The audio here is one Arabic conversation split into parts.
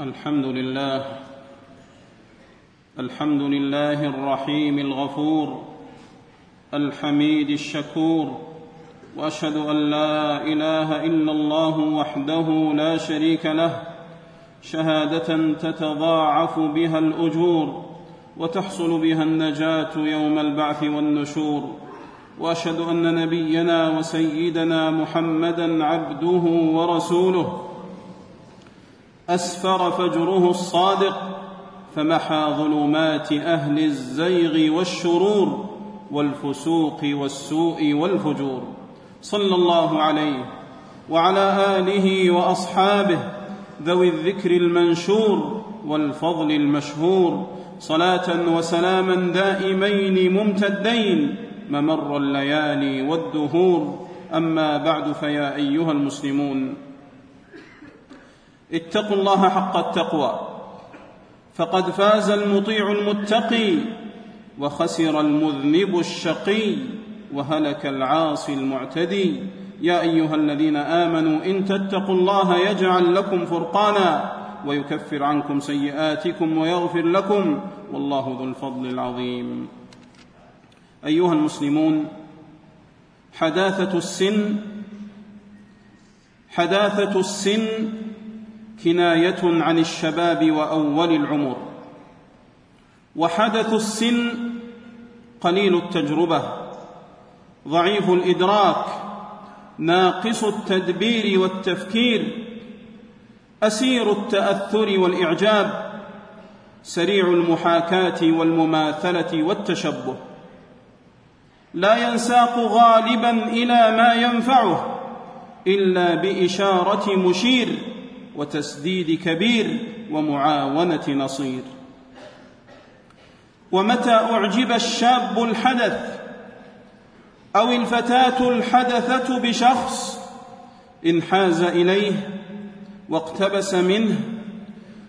الحمد لله. الحمد لله الرحيم الغفور الحميد الشكور وأشهد أن لا إله إلا الله وحده لا شريك له شهادة تتضاعف بها الأجور وتحصل بها النجاة يوم البعث والنشور وأشهد أن نبينا وسيدنا محمدا عبده ورسوله أسفر فجره الصادق فمحى ظلمات أهل الزيغ والشرور والفسوق والسوء والفجور. صلى الله عليه وعلى آله وأصحابه ذوي الذكر المنشور والفضل المشهور. صلاة وسلاما دائمين ممتدين ممر الليالي والدهور. أما بعد فيا أيها المسلمون اتقوا الله حق التقوى. فقد فاز المطيع المتقي وخسر المذنب الشقي وهلك العاصي المعتدي. يا أيها الذين آمنوا إن تتقوا الله يجعل لكم فرقانا ويكفر عنكم سيئاتكم ويغفر لكم والله ذو الفضل العظيم. أيها المسلمون حداثة السن حداثة السن كناية عن الشباب وأول العمر. وحدث السن قليل التجربة. ضعيف الإدراك. ناقص التدبير والتفكير. أسير التأثر والإعجاب. سريع المحاكاة والمماثلة والتشبه. لا ينساق غالبا إلى ما ينفعه إلا بإشارة مشير. وتسديد كبير ومعاونة نصير. ومتى أعجب الشاب الحدث أو الفتاة الحدثة بشخص انحاز إليه واقتبس منه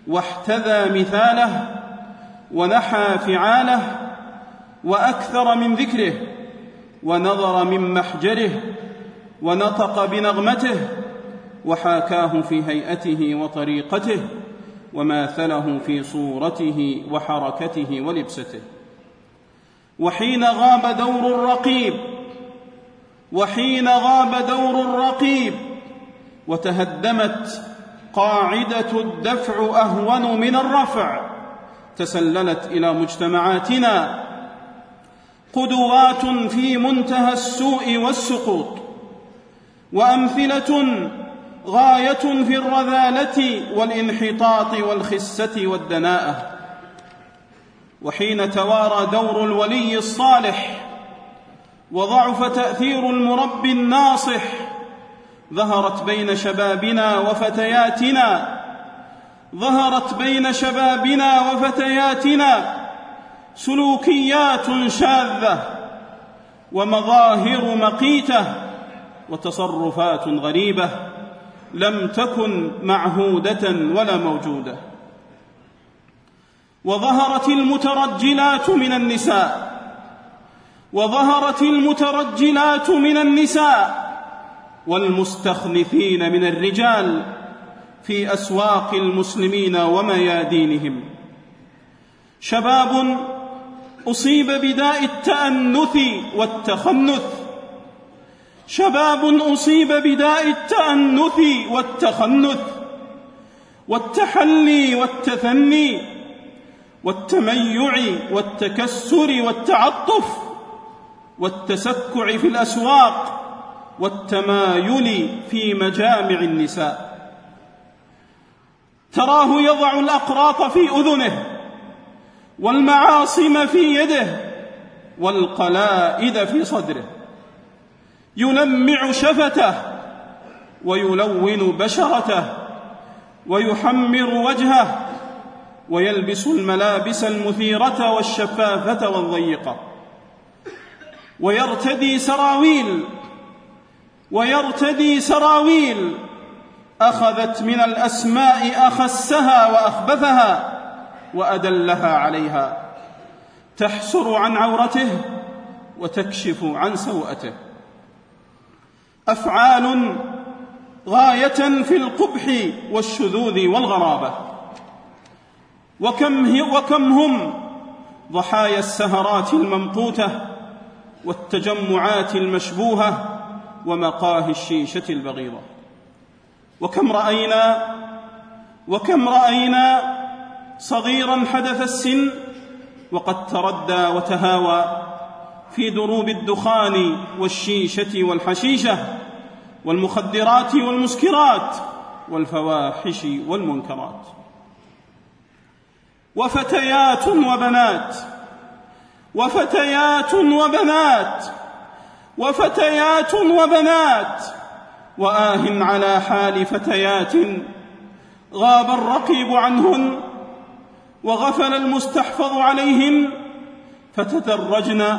واحتذى مثاله ونحى فعاله وأكثر من ذكره ونظر من محجره ونطق بنغمته وحاكاه في هيئته وطريقته وماثله في صورته وحركته ولبسته. وحين غاب دور الرقيب وحين غاب دور الرقيب وتهدمت قاعدة الدفع أهون من الرفع تسللت إلى مجتمعاتنا. قدوات في منتهى السوء والسقوط وأمثلة غاية في الرذالة والانحطاط والخسة والدناءة. وحين توارى دور الولي الصالح وضعف تأثير المربي الناصح ظهرت بين شبابنا وفتياتنا ظهرت بين شبابنا وفتياتنا سلوكيات شاذة ومظاهر مقيتة وتصرفات غريبة. لم تكن معهودة ولا موجودة. وظهرت المترجلات من النساء. وظهرت المترجلات من النساء. والمستخلفين من الرجال في أسواق المسلمين وميادينهم. شباب أصيب بداء التأنث والتخنث. شباب أصيب بداء التأنث والتخنث والتحلي والتثني والتميع والتكسر والتعطف والتسكع في الأسواق والتمايل في مجامع النساء. تراه يضع الأقراط في أذنه والمعاصم في يده والقلائد في صدره. يلمع شفته ويلون بشرته ويحمر وجهه ويلبس الملابس المثيرة والشفافة والضيقة ويرتدي سراويل ويرتدي سراويل أخذت من الأسماء أخسها وأخبثها وأدلها عليها تحسر عن عورته وتكشف عن سوءته أفعال غاية في القبح والشذوذ والغرابة. وكم, وكم هم ضحايا السهرات الممقوته والتجمعات المشبوهة ومقاهي الشيشة البغيضة. وكم راينا وكم رأينا صغيرا حدث السن وقد تردى وتهاوى في دروب الدخان والشيشة والحشيشة والمخدرات والمسكرات والفواحش والمنكرات. وفتيات وبنات وفتيات وبنات وفتيات وبنات واه على حال فتيات غاب الرقيب عنهن وغفل المستحفظ عليهن فتدرجن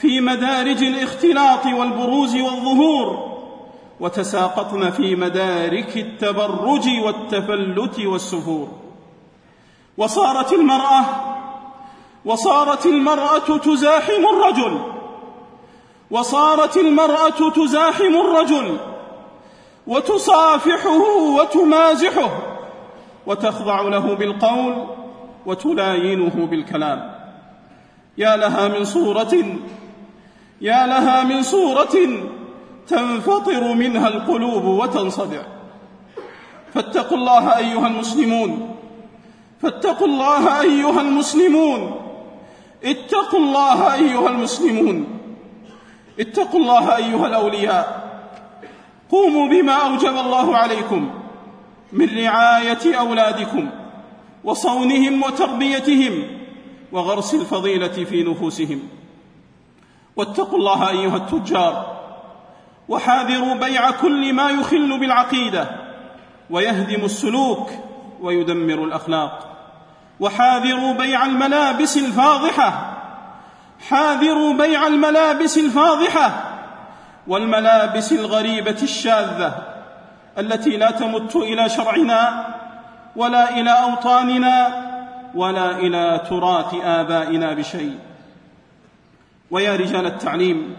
في مدارج الاختلاط والبروز والظهور وتساقطن في مدارك التبرج والتفلت والسفور. وصارت المرأة وصارت المرأة تزاحم الرجل وصارت المرأة تزاحم الرجل وتصافحه وتمازحه وتخضع له بالقول وتلاينه بالكلام. يا لها من صورة يا لها من صورة تنفطر منها القلوب وتنصدع. فاتقوا الله أيها المسلمون. فاتقوا الله أيها المسلمون. اتقوا الله أيها المسلمون. اتقوا الله أيها الأولياء. قوموا بما أوجب الله عليكم من رعاية أولادكم وصونهم وتربيتهم وغرس الفضيلة في نفوسهم. واتقوا الله أيها التجار وحاذروا بيع كل ما يخل بالعقيدة ويهدم السلوك ويدمر الأخلاق وحاذروا بيع الملابس الفاضحة حاذروا بيع الملابس الفاضحة والملابس الغريبة الشاذة التي لا تمت إلى شرعنا ولا إلى أوطاننا ولا إلى تراث آبائنا بشيء. ويا رجال التعليم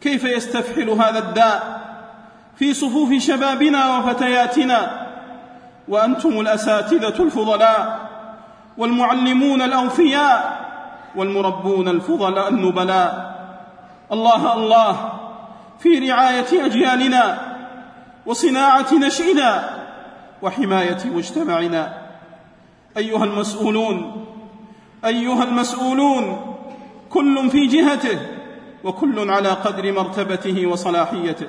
كيف يستفحل هذا الداء في صفوف شبابنا وفتياتنا؟ وأنتم الأساتذة الفضلاء والمعلمون الأوفياء والمربون الفضلاء النبلاء. الله الله في رعاية أجيالنا وصناعة نشئنا وحماية مجتمعنا. أيها المسؤولون أيها المسؤولون كل في جهته وكل على قدر مرتبته وصلاحيته.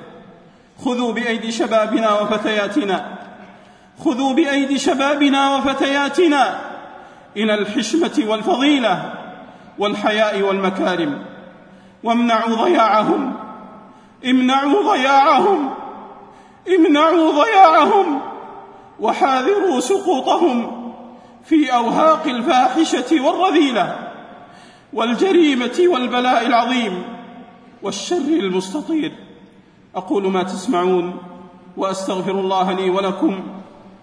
خذوا بأيدي شبابنا وفتياتنا. خذوا بأيدي شبابنا وفتياتنا. إلى الحشمة والفضيلة والحياء والمكارم. وامنعوا ضياعهم. امنعوا ضياعهم. امنعوا ضياعهم. وحاذروا سقوطهم في أوهاق الفاحشة والرذيلة. والجريمة والبلاء العظيم والشر المستطير. أقول ما تسمعون وأستغفر الله لي ولكم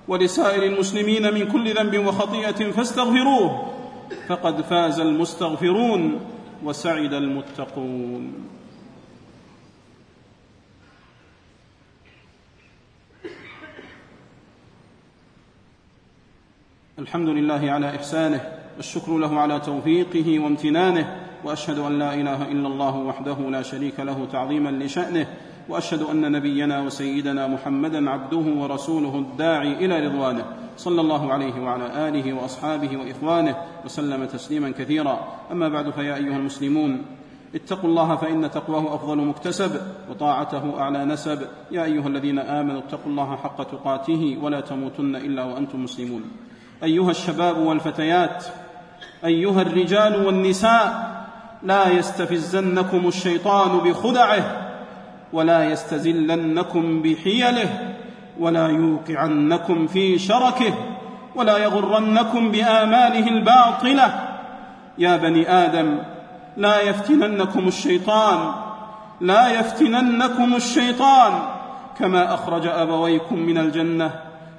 ولسائر المسلمين من كل ذنب وخطيئة فاستغفروه فقد فاز المستغفرون وسعد المتقون. الحمد لله على إحسانه والشكر له على توفيقه وامتنانه وأشهد أن لا إله إلا الله وحده لا شريك له تعظيما لشأنه وأشهد أن نبينا وسيدنا محمدا عبده ورسوله الداعي إلى رضوانه صلى الله عليه وعلى آله وأصحابه وإخوانه وسلم تسليما كثيرا. أما بعد فيا أيها المسلمون اتقوا الله فإن تقواه أفضل مكتسب وطاعته أعلى نسب. يا أيها الذين آمنوا اتقوا الله حق تقاته ولا تموتن إلا وأنتم مسلمون. أيها الشباب والفتيات أيها الرجال والنساء لا يستفزنكم الشيطان بخدعه ولا يستزلنكم بحيله ولا يوقعنكم في شركه ولا يغرنكم باماله الباطلة. يا بني آدم لا يفتننكم الشيطان لا يفتننكم الشيطان كما أخرج أبويكم من الجنة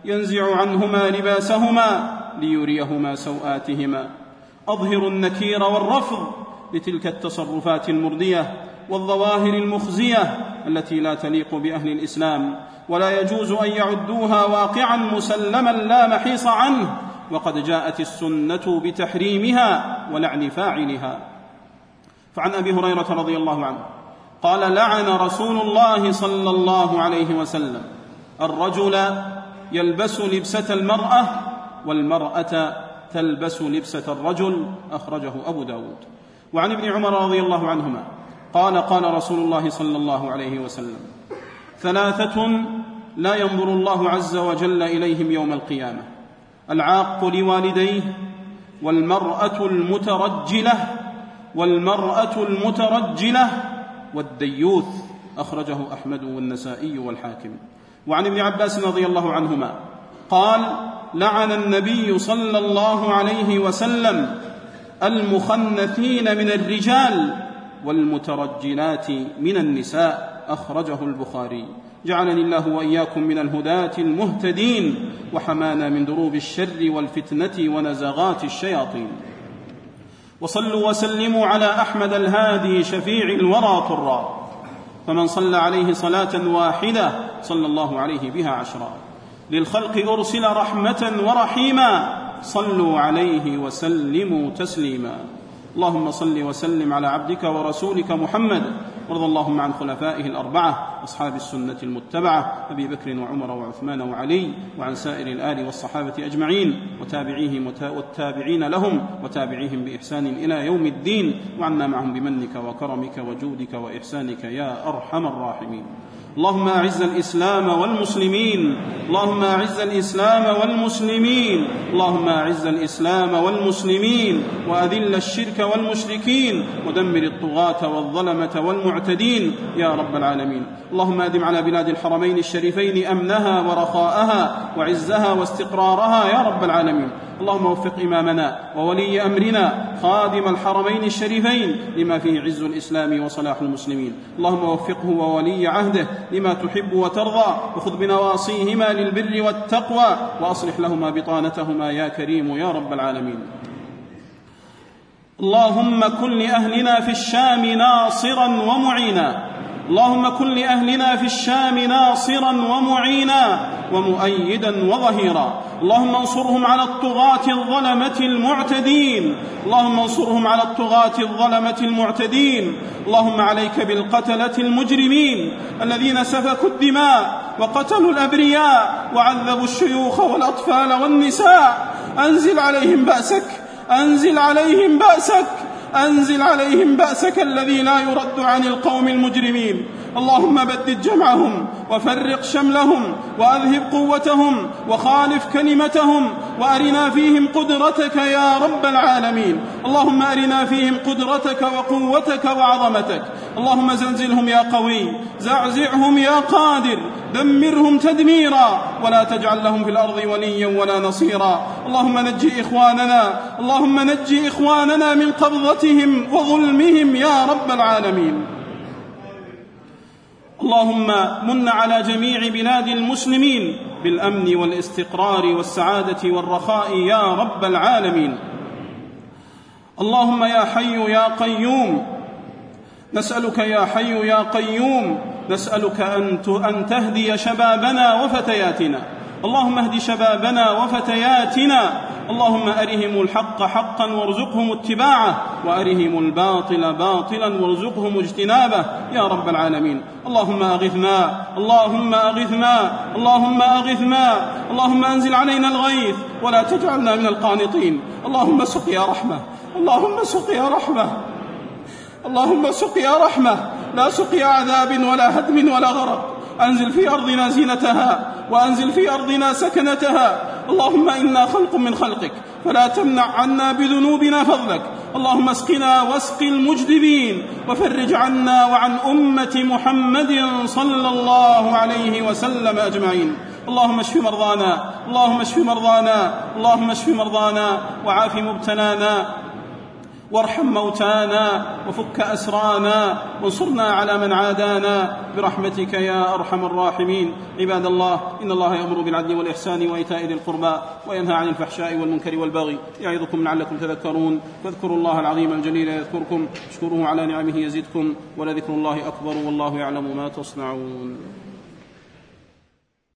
ينزع عنهما لباسهما ليريهما سوآتهما. اظهروا النكير والرفض لتلك التصرفات المرديه والظواهر المخزية التي لا تليق بأهل الإسلام ولا يجوز أن يعدوها واقعا مسلما لا محيص عنه وقد جاءت السنة بتحريمها ولعن فاعلها. فعن أبي هريرة رضي الله عنه قال لعن رسول الله صلى الله عليه وسلم الرجل يلبس لبسة المرأة والمرأة تلبس لبسة الرجل أخرجه أبو داود. وعن ابن عمر رضي الله عنهما قال قال رسول الله صلى الله عليه وسلم ثلاثة لا ينظر الله عز وجل إليهم يوم القيامة العاق لوالديه والمرأة المترجلة والمرأة المترجلة والديوث أخرجه أحمد والنسائي والحاكم. وعن ابن عباس رضي الله عنهما قال لعن النبي صلى الله عليه وسلم المخنثين من الرجال والمترجلات من النساء أخرجه البخاري. جعلني الله وإياكم من الهداة المهتدين وحمانا من دروب الشر والفتنة ونزغات الشياطين. وصلوا وسلموا على أحمد الهادي شفيع الورى طرا فمن صلى عليه صلاة واحدة صلى الله عليه بها عشرا للخلق أرسل رحمة ورحيما. صلوا عليه وسلموا تسليما. اللهم صل وسلم على عبدك ورسولك محمد وارض اللهم عن خلفائه الأربعة اصحاب السنة المتبعة أبي بكر وعمر وعثمان وعلي وعن سائر الآل والصحابة أجمعين وتابعيهم والتابعين لهم وتابعيهم بإحسان إلى يوم الدين وعنا معهم بمنك وكرمك وجودك وإحسانك يا أرحم الراحمين. اللهم أعز الإسلام والمسلمين. اللهم أعز الإسلام والمسلمين. اللهم أعز الإسلام والمسلمين. وأذل الشرك والمشركين. ودمر الطغاة والظلمة والمعتدين. يا رب العالمين. اللهم أدم على بلاد الحرمين الشريفين أمنها ورخاءها وعزها واستقرارها. يا رب العالمين. اللهم وفق إمامنا وولي أمرنا خادم الحرمين الشريفين لما فيه عز الإسلام وصلاح المسلمين. اللهم وفقه وولي عهده لما تحب وترضى وخذ بنواصيهما للبر والتقوى وأصلح لهما بطانتهما يا كريم يا رب العالمين. اللهم كن لأهلنا في الشام ناصرا ومعينا. اللهم كن لأهلنا في الشام ناصرا ومعينا ومؤيدا وظهيرا. اللهم انصرهم على الطغاة الظلمة المعتدين. اللهم انصرهم على الطغاة الظلمة المعتدين. اللهم عليك بالقتلة المجرمين. الذين سفكوا الدماء وقتلوا الأبرياء وعذبوا الشيوخ والأطفال والنساء. أنزل عليهم بأسك. أنزل عليهم بأسك. أنزل عليهم بأسك الذي لا يرد عن القوم المجرمين. اللهم بدد جمعهم وفرق شملهم وأذهب قوتهم وخالف كلمتهم وأرنا فيهم قدرتك يا رب العالمين. اللهم أرنا فيهم قدرتك وقوتك وعظمتك. اللهم زلزلهم يا قوي زعزعهم يا قادر دمرهم تدميرا. ولا تجعل لهم في الأرض وليا ولا نصيرا. اللهم نجي إخواننا اللهم نجي إخواننا من قبضتهم وظلمهم يا رب العالمين. اللهم من على جميع بلاد المسلمين بالأمن والاستقرار والسعادة والرخاء يا رب العالمين. اللهم يا حي يا قيوم نسألك يا حي يا قيوم نسألك أن تهدي شبابنا وفتياتنا. اللهم اهد شبابنا وفتياتنا. اللهم أرهم الحق حقا وارزقهم اتباعه وأرهم الباطل باطلا وارزقهم اجتنابه. يا رب العالمين اللهم أغثنا اللهم أغثنا اللهم أغثنا اللهم أنزل علينا الغيث ولا تجعلنا من القانطين. اللهم سقيا رحمة اللهم سقيا رحمة اللهم سقيا رحمة. لا سقيا عذاب ولا هدم ولا غرق. أنزل في أرضنا زينتها وأنزل في أرضنا سكنتها. اللهم إنا خلق من خلقك فلا تمنع عنا بذنوبنا فضلك. اللهم اسقنا واسق المجدبين وفرج عنا وعن أمة محمد صلى الله عليه وسلم أجمعين. اللهم اشف مرضانا اللهم اشف مرضانا اللهم اشف مرضانا وعاف مبتلانا. وارحم موتانا وفك أسرانا وانصرنا على من عادانا برحمتك يا أرحم الراحمين. عباد الله إن الله يأمر بالعدل والإحسان وإيتاء ذي القربى وينهى عن الفحشاء والمنكر والبغي يعظكم لعلكم تذكرون. فاذكروا الله العظيم الجليل يذكركم. اشكروه على نعمه يزدكم. ولذكر الله أكبر والله يعلم ما تصنعون.